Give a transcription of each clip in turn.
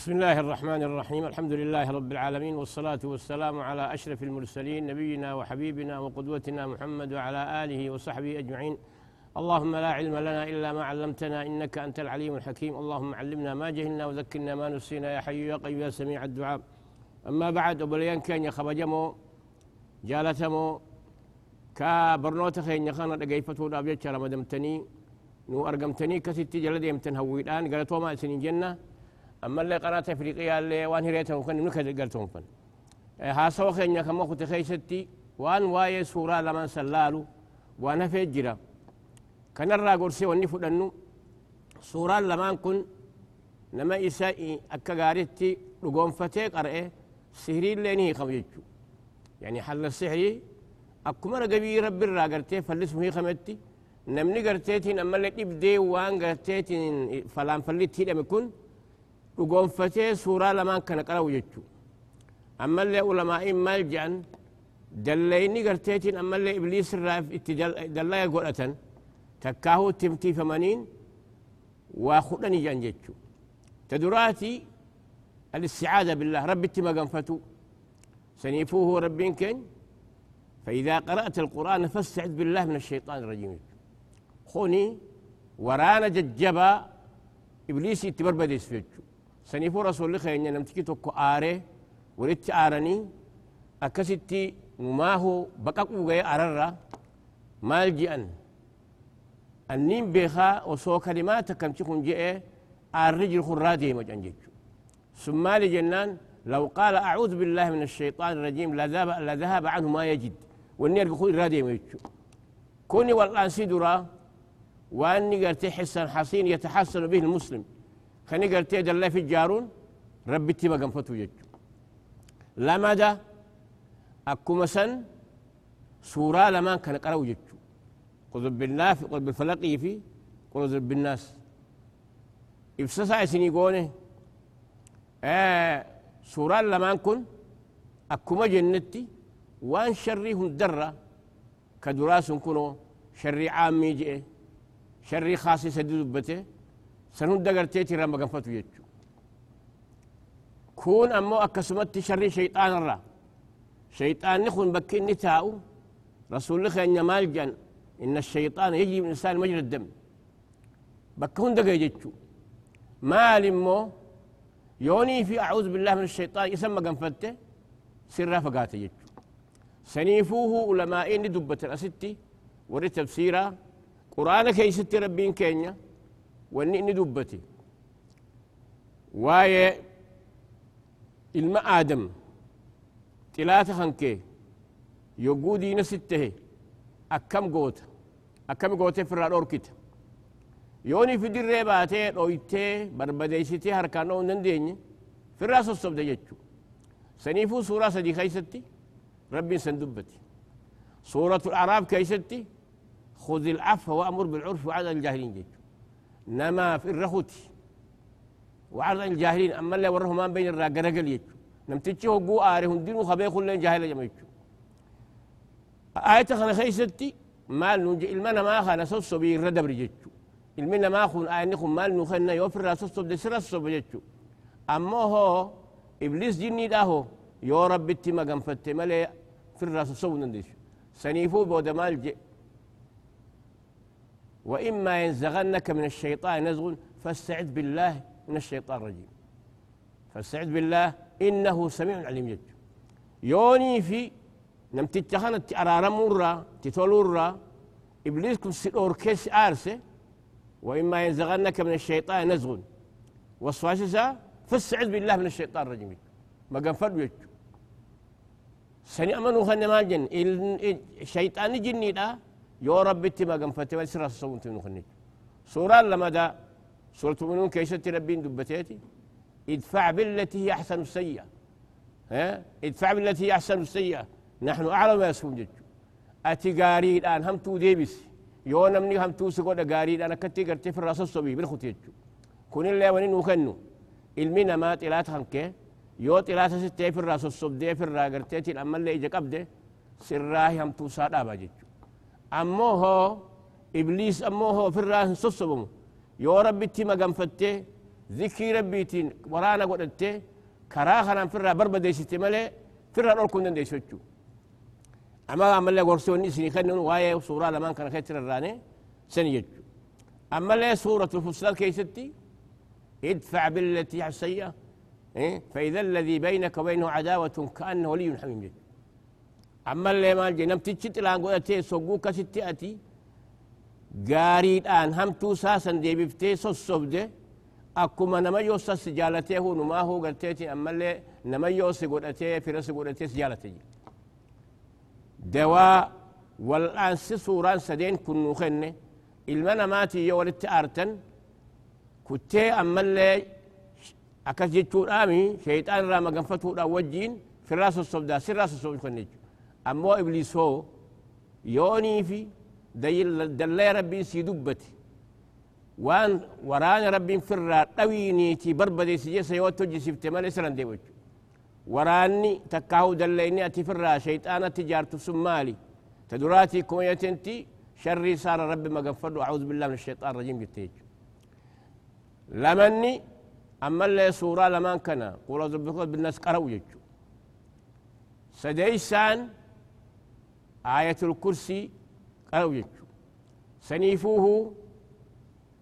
بسم الله الرحمن الرحيم الحمد لله رب العالمين والصلاة والسلام على أشرف المرسلين نبينا وحبيبنا وقدوتنا محمد وعلى آله وصحبه أجمعين اللهم لا علم لنا إلا ما علمتنا إنك أنت العليم الحكيم اللهم علمنا ما جهلنا وذكرنا ما نسينا يا حي يا قيوم يا سميع الدعاء أما بعد أبليان كان يخبجمو جالتمو كا برنوت خين يخانا دقيفتو دابجتش رمدمتني نو أرقمتني كسيتي جلد يمتن هويدان قالتو ما سنين جنة أما اللي قناة أفريقيا اللي وان هريتهم كان نكد قالتهم فن ها سوى خين يخمو كنت خيستي وان واي سورة لمن سلالو. وأنا فجرة كان الرا قرسي واني فدنو. سورة لمن كن. نما إسائي أكا غارتي لقوم فتي قرأي سهري اللي نهي خمجتشو يعني حل السحري. أكما رقبي رب الرا قرتي فلسمه خمتي. نمني قرتيتين أما اللي تبدي وان قرتيتين فلان فلتي لم يكن وقنفتي سورة لما كان قرأ وجدته أما اللي علماء إما الجان دليني قرتيتين أما اللي إبليس الراف الرائف دلي قرأة تكاهو تمتي فمانين وخلني جان جدته تدراتي الاستعادة بالله ربي تما قنفتو سنيفوه ربين كن فإذا قرأت القرآن فاستعذ بالله من الشيطان الرجيم خوني ورانا ججبا إبليس يتبربديس فيه سنيفو رسول الله خيرنا نمتكي توكو آره ولت آرني أكستي ما هو بقاقو غي أرر مال جئن النين بيخا وسو كلمات كم تكون جئ الرجل خرادي مجنجج ثم لجنان لو قال أعوذ بالله من الشيطان الرجيم لذهب, لذهب عنه ما يجد والنير يقول رادي ميتشو كوني والآن سيدرا وأني قلت حسن حصين يتحسن به المسلم خني قلت الله في الجارون ربي تيما قنفتو يجو لماذا؟ أكو مسن سورة لما كان قرأوا يجو قل بالله في قل بالفلقي في قل بالناس إبسسا سني قونه آه سورة لما كن أكما جنتي وان شري هندرة كدراس كنو شري عامي جئ شري خاصي سدي دبته سنون دقرتيتي رمى قنفتو يجو كون أمو أكسمت شري شيطان الرا. شيطان نخون بكين نتاو. رسول الله أن يمال جن. إن الشيطان يجي من الإنسان مجرى الدم. بكون دقا يجتشو مال مو. يوني في أعوذ بالله من الشيطان يسمى قنفته. سرا فقات يجتشو سنيفوه علماء دبة الأستي. وري تفسيرا. قرآن كيست ربين كينيا. ونئني دبتي. واي الماء آدم تلاتة خنكي يقودي نسته أكم قوت؟ أكم قوت في الأوركت يوني في دي ريباتي رويتي بربديستي هركانو ننديني. في الراس الصبد يجو سنيفو سورة سدي خيستي. ربي سندبتي. سورة الأعراف كيستي خذ العفو وأمر بالعرف وعد الجاهلين جيجو. نما في الرخوتي وعرض الجاهلين أما اللي وره ما بين الراقرقل يجو. نمتجي هو قو آره هندينو خبيه كلين جاهل جمع يجو. آية خنا خيستي مال نجي المنا ما خنا سوسو بي ردب رجيجو المنا ما خون آية نخون مال نخنا يوفر راسوسو بدي سرسو بجيجو أما هو إبليس جني ده هو يو رب ما قنفت ملي في الراسوسو ننديش سنيفو بود مال جي وإما ينزغنك من الشيطان نزغ فاستعذ بالله من الشيطان الرجيم. فاستعذ بالله إنه سميع عليم جد. يوني في نم تتخانت أرارا مرة تتولورا إبليس كن سيدور كيس آرسة وإما ينزغنك من الشيطان نزغ. وصفاشسا فاستعذ بالله من الشيطان الرجيم. ما قام فرد يجو سني أمنوا خلنا جن الشيطان جني يو رب ما قام فتوى سر الصوم تنو سورة لما دا سورة المؤمنون كيست ربين دبتيتي؟ ادفع بالتي هي أحسن السيئة. ها؟ ادفع بالتي هي أحسن السيئة. نحن أعلم ما يسكن جد أتي قاري الآن هم تو ديبس. يو نمني هم تو سقود قاري الآن كتي قرتي في الرأس الصبي بالخط يجو كون اللي ونين وكنو المنا ما تلات هنكي يو تلات ستة في الرأس الصبي في الراقرتي الأما اللي إجا قبده سراهي هم تو ساد أبا ammoo hoo ibliis ammoo hoo ofirraa hin sossobamu yoo rabbitti ذكي ربيتين ورانا قلت كراخنا فرا بربا ديستي مالي فرا نور كنا ديسوتشو أما أما اللي قرسوني سني خنن وايه سورة لما كان خيتر الراني سنيج أما اللي سورة الفصلات كيستي ادفع بالتي حسية إيه؟ فإذا الذي بينك وبينه عداوة كأنه ولي حميم جد أما اللي ما جي نمتي تشت لأن قلت سوقوك ستي أتي قاريد آن هم توساسا دي بفتي سوسوبده أكما نما يوسا سجالته نما هو قلتيتي أما اللي نما يوسا قلتي في رسي قلتي سجالته دواء والآن سوران سدين كنو خنه المنا ماتي يولت آرتن كتي أما اللي أكس جتشون آمي شيطان راما قنفتو دا وجين في أمو إبليس هو يوني في دل دل ربي سيدبتي وان وران ربي فرا طويني تي بربدي سجي سيوتو جسفت مالي سرن دي وجه وراني تكاو دليني أتي فرا شيطانة تجارة سمالي. تدراتي كويتنتي شري صار ربي ما قفر أعوذ بالله من الشيطان الرجيم جتيج. لمني أما اللي سورة لمن كان قول أعوذ بالناس قرأوا يجو سديسان آية الكرسي قرأوا يجو سنيفوه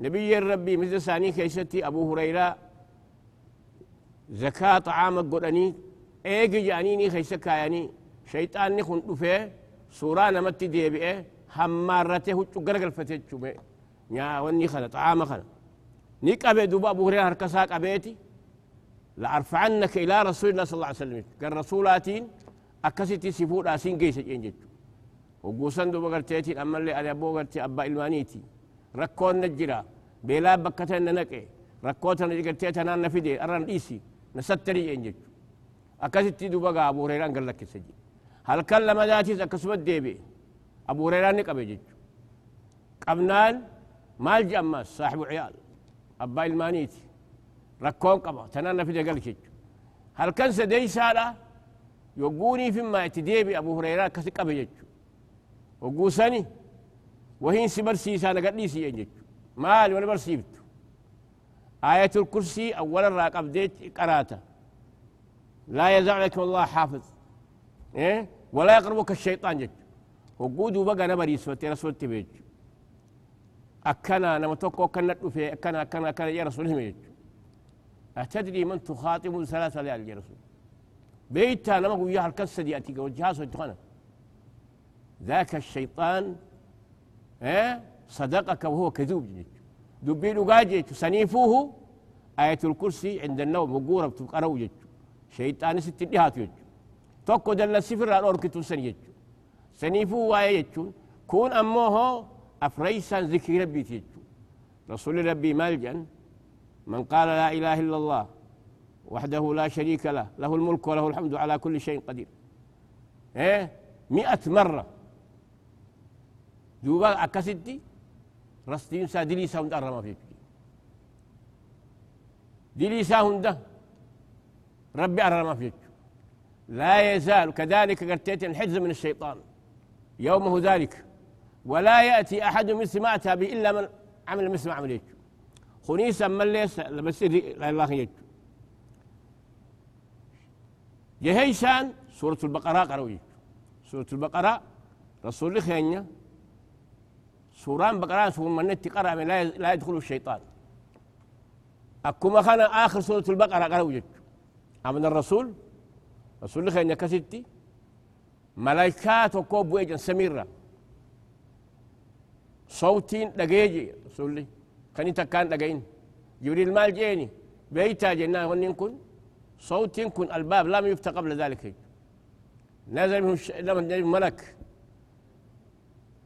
نبي الربي مثل ثاني كيستي أبو هريرة زكاة طعام قراني إيجي جانيني خيسكا يعني شيطان نخن دفه سورة نمت دي بيه همارته هجو غرغل فتجو يا وني خنا طعام خنا نيك أبي دوبا أبو هريرة هركساك أبيتي. لأرفعنك إلى رسول الله صلى الله عليه وسلم. قال رسولاتين أكستي سفور آسين جيسة جنجت وقوسان دوبا قرتيتي أما اللي أنا أبو قرتي أبا إلمانيتي ركون نجرا بلا بكتن ننقي ركوتا نجرتي تنان نفيدي أران إيسي نستري ينجج أكاسيتي دوبا أبو هريرة قال لك سجي هل كلم ذاتي أكسبت ديبي أبو هريرة نقبي جج قبنان مال جماس صاحب عيال أبا المانيتي ركون قبا تنان نفيدي قال جج هل كان سدي سالة يقوني فيما يتديبي أبو هريرة كسي قبي جج وقوساني وهين سبرسيسا نقديسي ينجج مال ولا برسيبت آية الكرسي أولا راقب ديت قراته لا يزعلكم الله حافظ. إيه؟ ولا يقربك الشيطان جج وقودوا بقى نبري سوتي رسول تبيج أكنا نما توكو كنا في أكنا أكنا أكنا يا رسول هم أتدري من تخاطب ثلاثة ليال يا رسول. بيتا نما وياها الكسة دي أتيك وجهاز ذاك الشيطان إيه؟ صدقك وهو كذوب. دبي لقاجي سنيفوه. آية الكرسي عند النوم وقورة بتقرأوا جيج شيطان ست دهات يج توكو دل السفر على أوركتو سن يج سنيفوه يجون كون أموه أفريسا ذكر ربي تيجو رسول ربي مالجا من قال لا إله إلا الله وحده لا شريك له له الملك وله الحمد على كل شيء قدير. إيه؟ مئة مرة. دوبا أكستي رستين سا دلي سا هند أرما فيك دلي سا هند ربي أرما فيك لا يزال كذلك قرتيت الحجز من الشيطان يومه ذلك ولا يأتي أحد مثل ما أتى به إلا من عمل مثل ما عمل يجو خنيسا من ليس بس لا الله يجو جهيشان سورة البقرة قروي سورة البقرة رسول خينيا سوران بقران سورة من نت قرأ لا لا يدخل الشيطان. أكما كان آخر سورة البقرة قرأ وجد أمن الرسول؟ رسول خينيا كستي ملائكات وكوب ويجن سميرة. صوتين دقيجي. رسول لي كان تكان دقين. جبريل مال جيني. بيتا جنا ونين كن. صوت كن. الباب لم يفتح قبل ذلك. نزل منه لم ملك.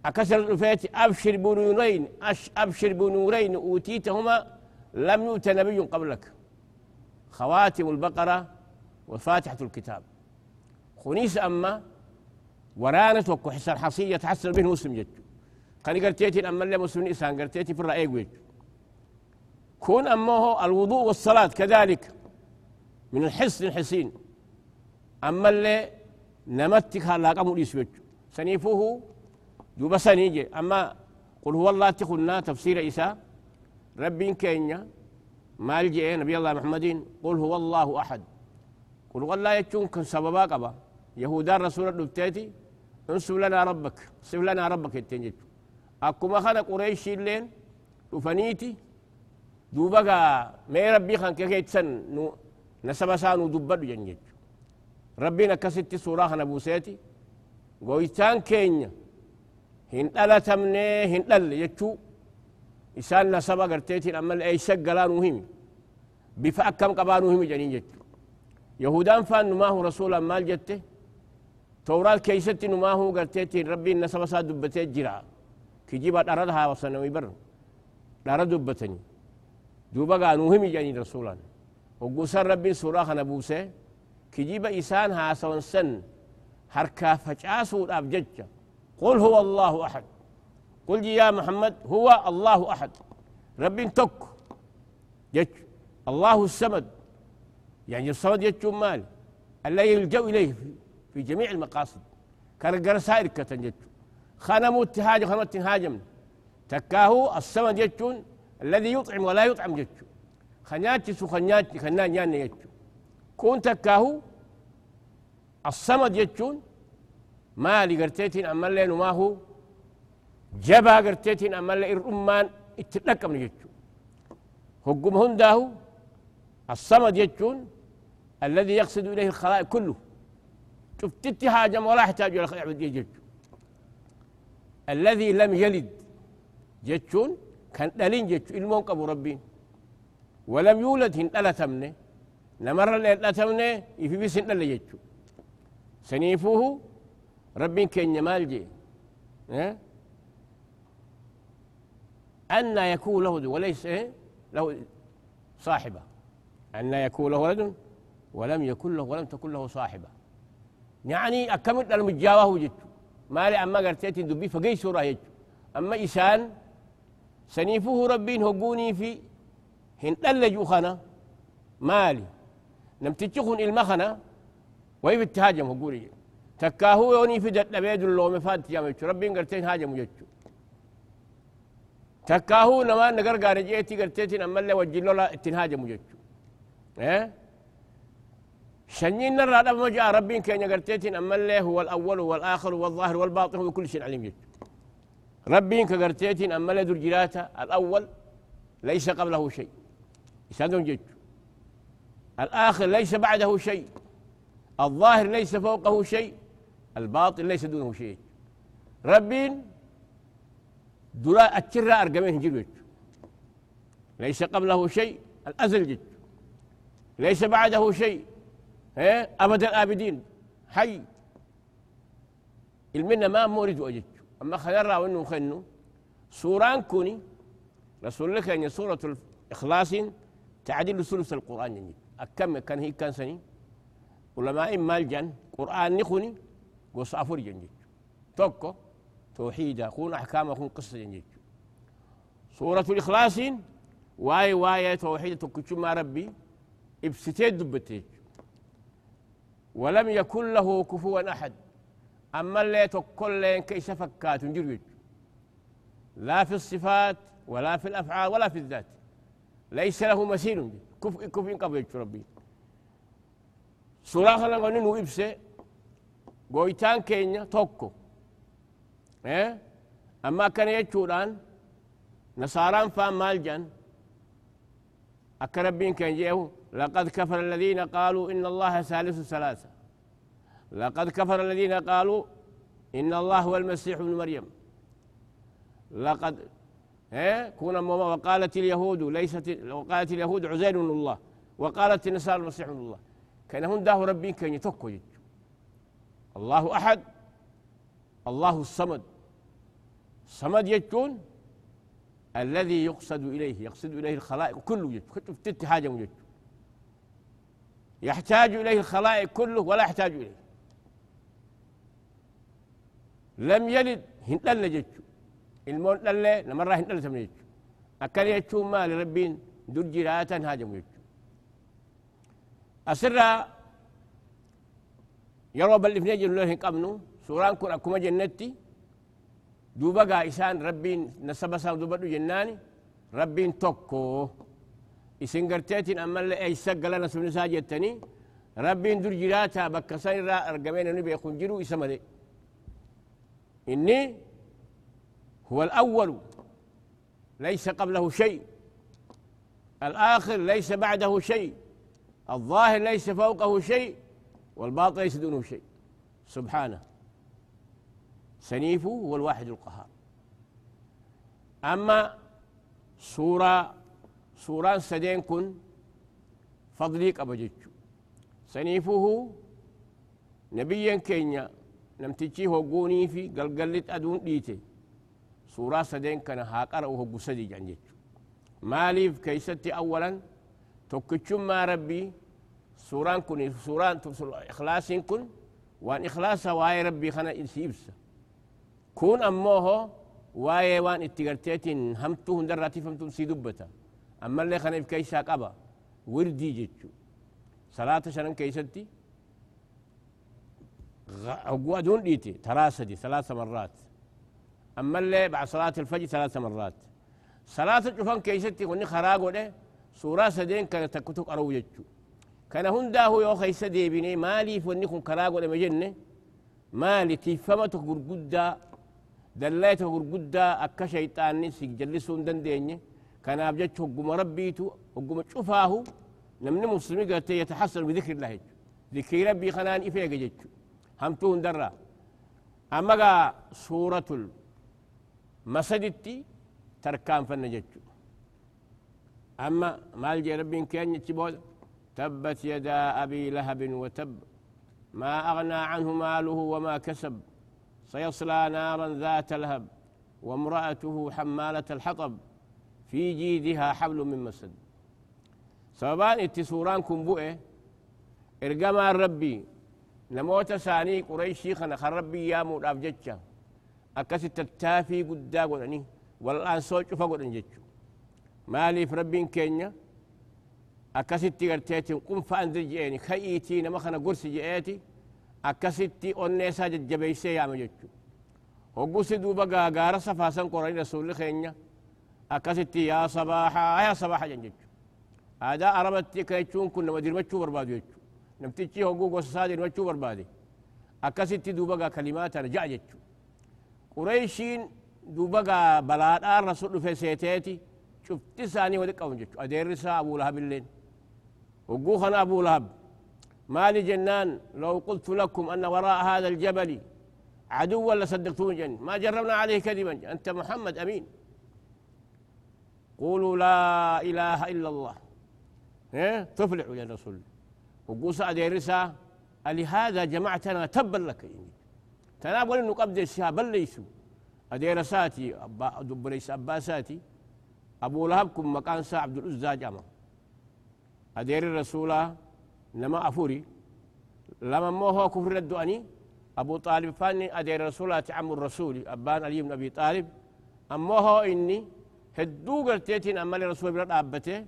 أكسر الفات أبشر بنورين أبشر بنورين أوتيتهما لم يؤت نبي قبلك. خواتم البقرة وفاتحة الكتاب. خنيس أما ورانت وكحسن حصية تحسن به مسلم جد. كان قرتيتي أما اللي مسلم إنسان قرتيتي في الرأي ويج كون أمه الوضوء والصلاة كذلك من الحسن الحسين أما اللي نمتك هلا قمو سنيفوه دوبا سنيجي أما قل هو الله تخلنا تفسير عيسى ربي كينيا مال جئ نبي الله محمد قل هو الله أحد قل والله يتشون كن سببا قبا يهودا رسول الدبتيتي انسب لنا ربك صف لنا ربك التنجد أكما خنا قريش اللين وفنيتي دوبا ما ربي خان كيف سن نو نسب سانو دبدو جنجد ربنا كستي سورة خنا بوسيتي قويتان كينيا تمني هن دل يتشو إسان نسبا قرتيتين أما أي شقلا مهم بفا كم قبانو هم جنين جتو يهودان فان نماه رسولا مال جته تورال كيستي نماه قرتيتين ربي نسبا سا دبتي جرا كجيبا دردها وسنوي بر درد دبتني دوبا قانو هم جنين رسولا وقوسان ربي سورا خنا بوسي كجيبا إسان هاسون سن هركا فجاسو الأبججة قل هو الله أحد. قل يا محمد هو الله أحد. رب تك جج. الله السمد. يعني الصمد يجو مال. الذي يلجأ إليه في جميع المقاصد. كان سائر كتنجج خنمو اتهاج خنمو اتهاجم تكاهو السمد يجون الذي يطعم ولا يطعم جتشو خنياتي سو خنياتي خنان يان يجو كون تكاهو الصمد يجون مالي قرتيتين أما اللي ما هو؟ جبا قرتيتين أما اللي الأمان اتلقى من يجو هقم هنداه الصمد يجون الذي يقصد إليه الخلائق كله. شفت هاجم ولا يحتاج إلى الخلائق يجو الذي لم يلد جتشون كان دلين جتشو إلمون قبو ربين. ولم يولد هن ألا تمني. نمر لا تمني يفي بسن ألا جتشو سنيفوه ربين كين يمال جي آه؟ أن يكون له وليس إيه؟ له صاحبة. أن يكون له ولد ولم يكن له ولم تكن له صاحبة. يعني أكمل المجاوة وجدت ما لي أما قرتيت دبي فقي سورة يجو أما إسان سنيفه ربين هقوني في هن ألجوا خنا مالي. نم تجخن المخنا ويف التهاجم هقولي. تكاهو يوني في دت بيد اللو مفات يا مچ ربين قرتين هاجم يجو تكاهو نما نغر غار جيتي غرتيتين اما اللي وجلو لا اتنهاج مجتو آه شنين نرى ما جاء ربين كان غرتيتين اما اللي هو الأول والاخر والظاهر والباطن هو كل شيء عليم جتو ربين كغرتيتين اما اللي درجلاتا الأول ليس قبله شيء يسادون جتو الآخر ليس بعده شيء الظاهر ليس فوقه شيء الباطن ليس دونه شيء. ربين درا أتشرا أرقمين جلوت. ليس قبله شيء الأزل جد ليس بعده شيء أبد الآبدين. حي. المنة ما مورد وجد أما خيرا وإنه خنو. سوران كوني رسول الله كان سورة الإخلاص تعديل ثلث القرآن يعني. أكم كان هي كان سني. علماء مالجن قرآن نخوني. وصافور جنجي توكو توحيدا كون أحكام كون قصة جنجي سورة الإخلاص واي واي توحيد تكتشو ما ربي ابستيد دبتيج. ولم يكن له كفوا أحد. أما اللي تقول لين كيس فكات لا في الصفات ولا في الأفعال ولا في الذات. ليس له مثيل. كف كف قبل ربي. سورة خلنا إبسة قويتان كينيا توكو إيه؟ أما كان يجودان نصاران فان مالجان أكربين كان جيهو لقد كفر الذين قالوا إن الله ثالث ثلاثة لقد كفر الذين قالوا إن الله هو المسيح ابن مريم لقد كون وقالت اليهود ليست وقالت اليهود عزير الله وقالت النصارى المسيح الله كان هون داه ربين كان يتوكو الله أحد الله الصمد. صمد يجون الذي يقصد إليه يقصد إليه الخلائق كله يجون. تت حاجة يحتاج إليه الخلائق كله ولا يحتاج إليه. لم يلد هندل جتشو المون دل نمرة هندل تمن جتشو أكل يجتشو ما لربين دول جراتا هاجم جتشو أسر يروا بل في نجل لهن قمنو سوران كون أكما جنتي دوبا غا إسان ربي نسبة ساو دوبا دو جناني ربي توكو إسان قرتيتين امال اللي أي سقل نسبة ساجتني ربي دور جراتا بكسان را أرقمين نبي يخون جيرو إسما دي إني هو الأول ليس قبله شيء الآخر ليس بعده شيء الظاهر ليس فوقه شيء والباطن ليس دونه شيء سبحانه. سنيفه هو الواحد القهار. أما سورة سوران سدين كن فضليك أبجتشو سنيفه نبيا كينيا. نمتجي هوغوني في قلقلت أدون ديتي سورة سدين كان هاقر وهو سدي جنجتشو ماليف كيستي أولا توكتشو ما ربي سوران كن سوران إخلاص كن وان إخلاص واي ربي خنا إنسيبسا كون أموه واي وان إتقرتيتين همتو هندراتي فمتو سيدبتا أما اللي خنا كيسا قبا وردي جتشو صلاة شنن كيستي؟ أقوى دون ديتي تراسدي ثلاث مرات. أما اللي بعد صلاة الفجر ثلاث مرات. صلاة الجفان كيستي وني خراغو ده سورة سدين كانت تكتك أرو جتشو كان هنداه يو خيس ديبيني مالي فوني كن كراغو ده مجنة مالي تفهمتك غرغدا دليتك غرغدا أكا شيطاني سيجلسون دنديني كان أبجتش هقوم ربيتو هقوم شفاهو نمني مسلمي قالت يتحسن بذكر الله ذكر ربي خنان إفيق جتشو همتون درا أما سورة المسجدتي تركان فن جتشو أما مال جي ربي كان يتشبود تبت يدا أبي لهب وتب ما أغنى عنه ماله وما كسب سيصلى نارا ذات لهب وامرأته حمالة الحطب في جيدها حبل من مسد. سببان اتسوران كنبوئه إرقما ربي نموت ساني قريشي خنا خربي يا مود أفجتشا أكس التافي قدا قدني والآن سوچ فقدن جتشو مالي في ربين كينيا أكستي قرتيتي قم فأنزل جئني خيتي نما خنا قرسي جئتي أكستي أنيسا ججبيسي يا مجتشو وقوسي دوبا غارة صفاسا قرآن رسول خينيا أكستي يا صباحا يا صباحا جنجتشو هذا أربتي كيتشون كنا مدير متشو بربادو يتشو نمتيجي هقوق وسادي نمتشو بربادي. أكستي دوبا كلمات رجع جتشو قريشين دوبا بلاد رسول في سيتيتي شفت ساني ودك أو جتشو أديرسا أبو لهب اللين. وقوخنا أبو لهب. مالي جنان لو قلت لكم أن وراء هذا الجبل عدو ولا صدقتون جن ما جربنا عليه كذبا. أنت محمد أمين. قولوا لا إله إلا الله. إيه تفلح يا رسول وقوس أديرسا لهذا جمعتنا تبا لك تنابل إنه قبل الشهاب ليسوا. أديرساتي أبا دبريس أباساتي. أبو لهب كم مكان سا عبد العزى جامع. أدير الرسول لما أفوري. لما مو هو كفر الدؤني أبو طالب فاني أدير الرسول عم الرسول أبان علي بن أبي طالب. أما هو إني هدو قرتيتين أما الرسول بلاد أبته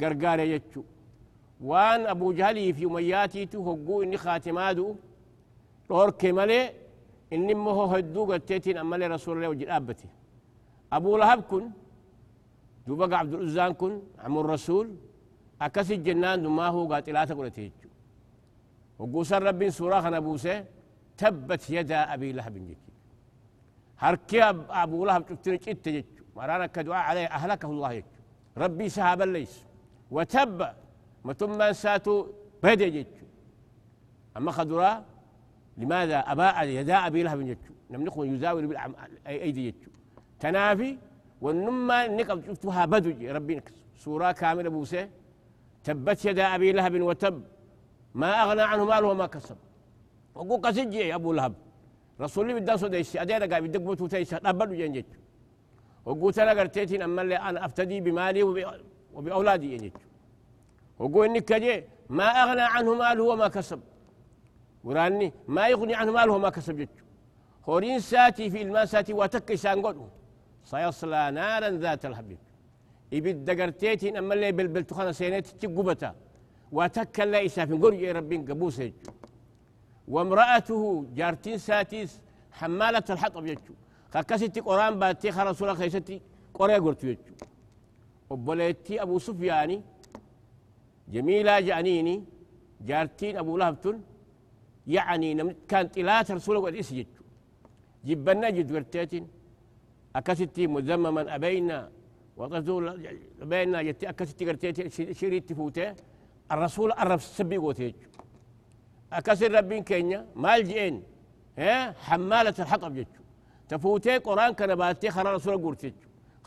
قرقار يجو. وان أبو جهلي في أمياتي هقو إني خاتمادو. دور كمالي إني مو هو هدو قرتيتين أما الرسول الله أبته أبو لهب كن دوبا عبد العزان كن عم الرسول. أكس الجنان ما هو قاتلات قلت وقوسا رب سورة خنا تبت يدا أبي لهب جيك هركي أبو لهب تفتنج إت جيك مرانا كدعاء عليه أهلكه الله يك ربي سهاب ليس وتب ما ثم ساتو بدي جيك أما خدرا لماذا أباء يدا أبي لهب جيك نملكه يزاول بالأيدي جيك تنافي والنما نقب شفتها بدو ربي سورة كاملة بوسه تبت يدا أبي لهب وتب. ما أغنى عنه ماله وما كسب. وقو قسجي أبو لهب. رسول الله بدأ سوديس أدينا قاعد بدك بوتو تيسا أبدو جنجت وقو تنا قرتيتين أما اللي أنا أفتدي بمالي وبأولادي ينجت وقو إنك كجي. ما أغنى عنه ماله وما كسب. وراني ما يغني عنه ماله وما كسب جت هورين ساتي في الماء ساتي وتكي سانقوده سيصلى نارا ذات الحب إبد دقرتيتين أما اللي بلبلتو خانا سينيت تقبتا وتكل لا إسافين قرج ربين قبوس يجو. وامرأته جارتين ساتيس حمالة الحطب يجو. خكستي قرآن باتي خرسولا خيستي قرية قرتو يجو. وبليتي أبو سفياني جميلة جانيني جارتين أبو لهب يعني كانت إلات رسوله قد إسجد جبنا جد ورتيتين أكستي مذمما أبينا وقصدوا أبينا جت أكستي قرتيتي شريت تفوته. الرسول أرف سبي قوتيج. أكسر ربين كينيا مال جين ها؟ حمالة الحطب جتشو تفوتي قرآن كان باتي خرا رسول قرتيج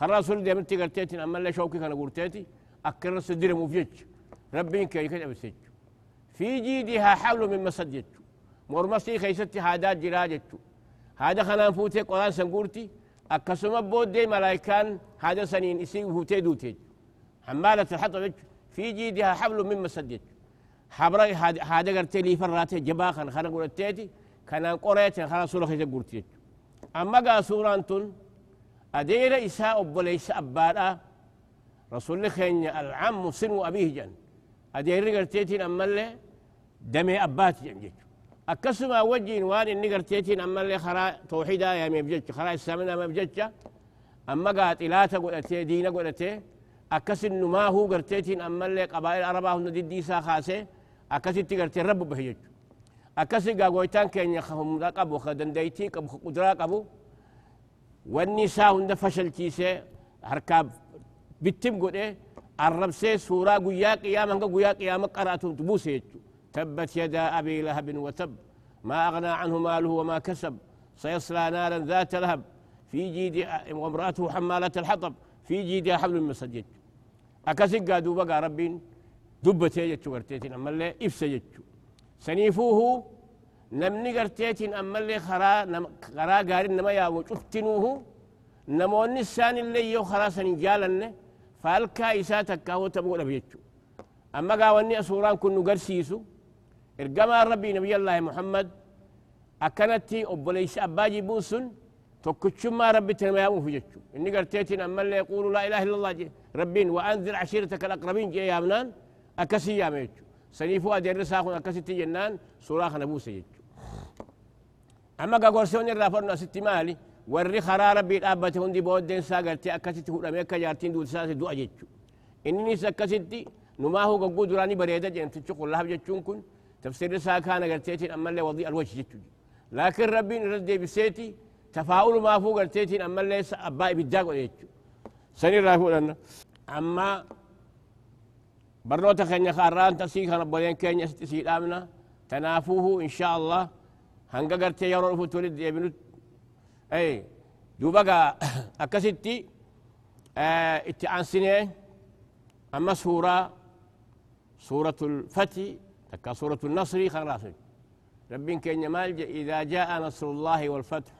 خرا رسول ديمتي قرتيتي أما لا شوكي كان قرتيتي أكر سدير مفجج ربين كي كده بسج في جيدها حبل من مسد جتشو مرمسي خيستي هادات جراجتشو هذا خنا فوتي قرآن سنقورتي. أكسما بودي ملايكان هذا سنين إسي فوتي دوتي حمالة الحطب في جيدها حبل من مسد حبر هذا قرتي لي فراتي جبا خن خنا قرتيتي كان قريت خنا سورة خيسة قرتي أما قا سورة أنتن أدير إساء أبوليس أبادا. رسول خين العم سن أبيه جن. أدير قرتيتي أما اللي دمي أبات جن جيتو أكسما وجين وان إني قرتيتين أما اللي خرا توحيدا يا مبجج خرا السامنا مبجج أما قات إلاتا قلتي دينا قلتي أكس إنه ما هو قرتيتين أما اللي قبائل العربة هن دي ديسا خاسي. أكس قرتي رب بهيج أكس قاقويتان كين يخهم رقبو خدن ديتي قبو قدرا قبو. والنساء هن فشل كيسي. هركاب بتم إيه الرب سي سورة قيا قياما قيا قياما قرأتهم تبوسي تبت يدا أبي لهب وتب. ما أغنى عنه ماله وما كسب. سيصلى نارا ذات لهب. في جيد وامرأته حمالة الحطب. في جيدها حبل مسجد أكسق قادوا بقى ربين. دبتي يجتشو قرتيتين أما اللي إفسا سنيفوه نمني قرتيتين أما اللي خرا نم خرا قارن نما يا وشفتنوه نموني السان اللي يو خرا سنجالن. فالكا إساتك هو تبغى بيجتشو أما قاوني أسوران كن نقرسيسو إرقما ربي نبي الله محمد أكنتي أبوليس أباجي بوسن ما ربي تنما يامو في جتشو إني قرتيتين أما اللي يقول لا إله إلا الله جي. ربين وأنذر عشيرتك الأقربين جي يا منان أكسي يا ميتشو سنيفو أدير رساخون أكسي تجنان سوراخ نبوسي جتشو أما قاقورسون الرافرنا ستي مالي warri karaa rabbii dhaabbate hundi booddeen isaa gartee akkasitti hudhamee akka jaartiin duutisaas du'a jechu inninis akkasitti قو دراني بريدة جن تشقوا الله بجتشون كن. تفسير سا كان قرتيتين أما اللي وضيء الوجه جتشو لكن ربي نرد بسيتي تفاؤل ما فوق قرتيتين أما اللي أبائي بالداق ويجتشو سني رافو لنا أما برنوتا خينيا خاران تسيك ربولين كينيا ستسيد آمنا تنافوه إن شاء الله. هنگا قرتي يرو رفو تولد يبنو أي دوبا أكستي آه اتعان سنين أما سورة سورة الفتح. تكا سورة النصر خلاص. رب كان مال إذا جاء نصر الله والفتح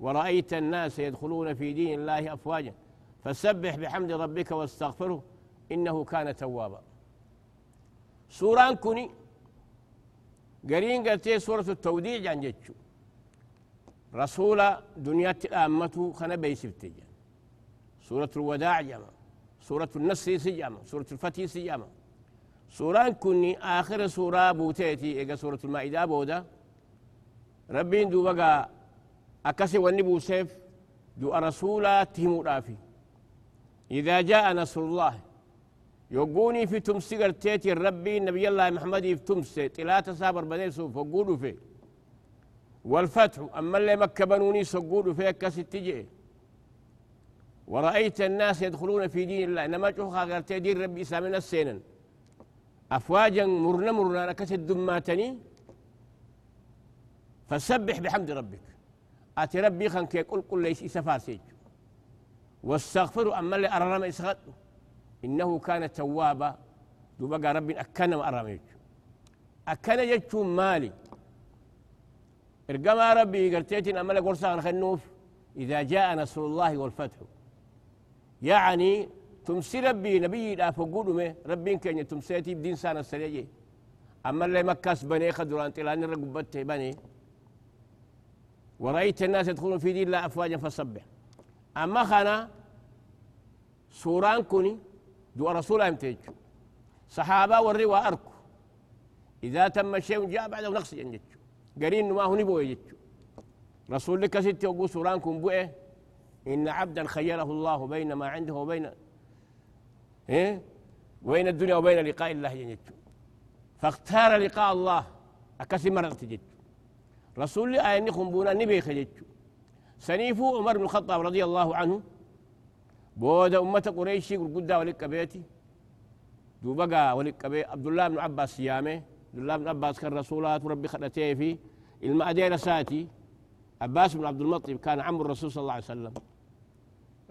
ورأيت الناس يدخلون في دين الله أفواجا فسبح بحمد ربك واستغفره إنه كان توابا. سورة كوني قرين قلتي سورة التوديع عن جتشو رسول دنيا تأمته خنا بيسفتي سورة الوداع جمع سورة النصر سجامة سورة الفتح سجامة سورة كني آخر سورة بوتيتي إيجا سورة المائدة بودا. ربين دو بقى أكسي ونبو سيف دو رسولا تهمو رافي. إذا جاء نصر الله يقوني في تمسي قرتيتي الربي نبي الله محمد في تمسي تلاتة سابر بدين سوف وقولوا فيه. والفتح أما اللي مكبنوني سقولوا فيه كسي تجي. ورأيت الناس يدخلون في دين الله إنما جوخا قالت دين ربي إسلامنا السينا أفواجا مرنا مرنا نكس الدماتني. فسبح بحمد ربك. آتي ربي خان كي قل قل ليس إسفاسيج. واستغفر أما اللي أررم إسغط إنه كان توابا. دوبقى ربي أكنا أرميج. أكنا جتشو مالي. إرقما ربي قرتيتين أما اللي قرصان خنوف. إذا جاء نصر الله والفتح. يعني تمسي ربي نبي لا فقولوا مي ربي كان تمسيتي بدين سنة السريجي أما اللي مكاس بني خدران تلاني رقبته بني. ورأيت الناس يدخلون في دين الله أفواجا فصبح. أما خنا سوران كوني دو رسول أمتج صحابة والروا أركو. إذا تم شيء جاء بعده نقص ينجج قرين ما هو نبوي يجج رسول لك ستي وقول سوران كون بوئة. إن عبدا خيره الله بين ما عنده وبين إيه؟ وبين الدنيا وبين لقاء الله جنجتو فاختار لقاء الله أكسي مرض جت رسول الله أني خنبونا نبي خجتو سنيفو عمر بن الخطاب رضي الله عنه. بود أمة قريشي قد ولك بيتي. دوبقى ولك بي عبد الله بن عباس سيامه عبد الله بن عباس كان رسولات وربي خلتيه في المأدير ساتي. عباس بن عبد المطلب كان عم الرسول صلى الله عليه وسلم.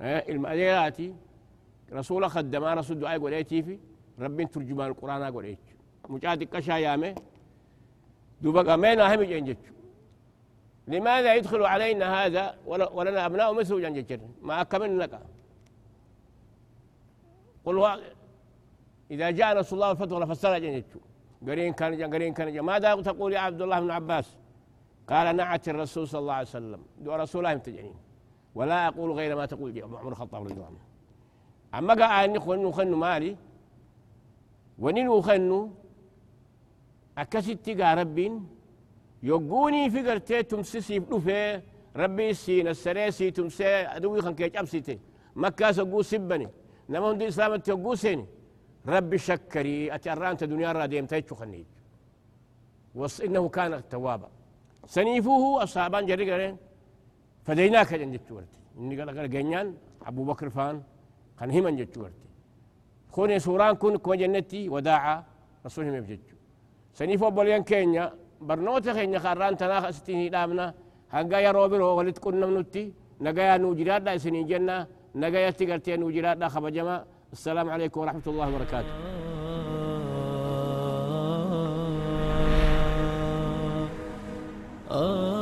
إيه؟ المأديراتي رسول خدم رسول دعاء قوليتي في ربي ترجمان القرآن قوليت مجاد كشا يامه دوبقى مين أهم جنجت. لماذا يدخل علينا هذا؟ ولنا أبناء مثل جنجت. ما أكمل لك. قل إذا جاء رسول الله الفتوى فسر جنجت. قرين كان قرين كان ماذا تقول يا عبد الله بن عباس؟ قال نعت الرسول صلى الله عليه وسلم. دو رسول الله تجنين ولا أقول غير ما تقول. عمر الخطاب رضي الله عنه. أما قال أني خنو خنو مالي ونين خنو أكست قا ربين يقوني في قرتي تمسسي دفه ربي سين السريسي تمسي أدوي خن كيج أمسيتي مكة سقو سبني نما هندي إسلام تيقو سيني ربي شكري أتأران دنيا را ديم تيجو خنيج وص إنه كان توابا سنيفوه أصحابان جري فديناك جنجت ورتي إني قال قال أبو بكر فان كان هما جت ورتي خوني سوران كن كو جنتي وداعا رسولهم يبججو سنيفو بوليان كينيا برنوتا كينيا خاران تنا ستيني دامنا هنگا يا روبرو ولد كنا منوتي نجايا نوجرات دا سنين جنة نجايا تيغرتي نوجرات دا خبجما السلام عليكم ورحمة الله وبركاته آه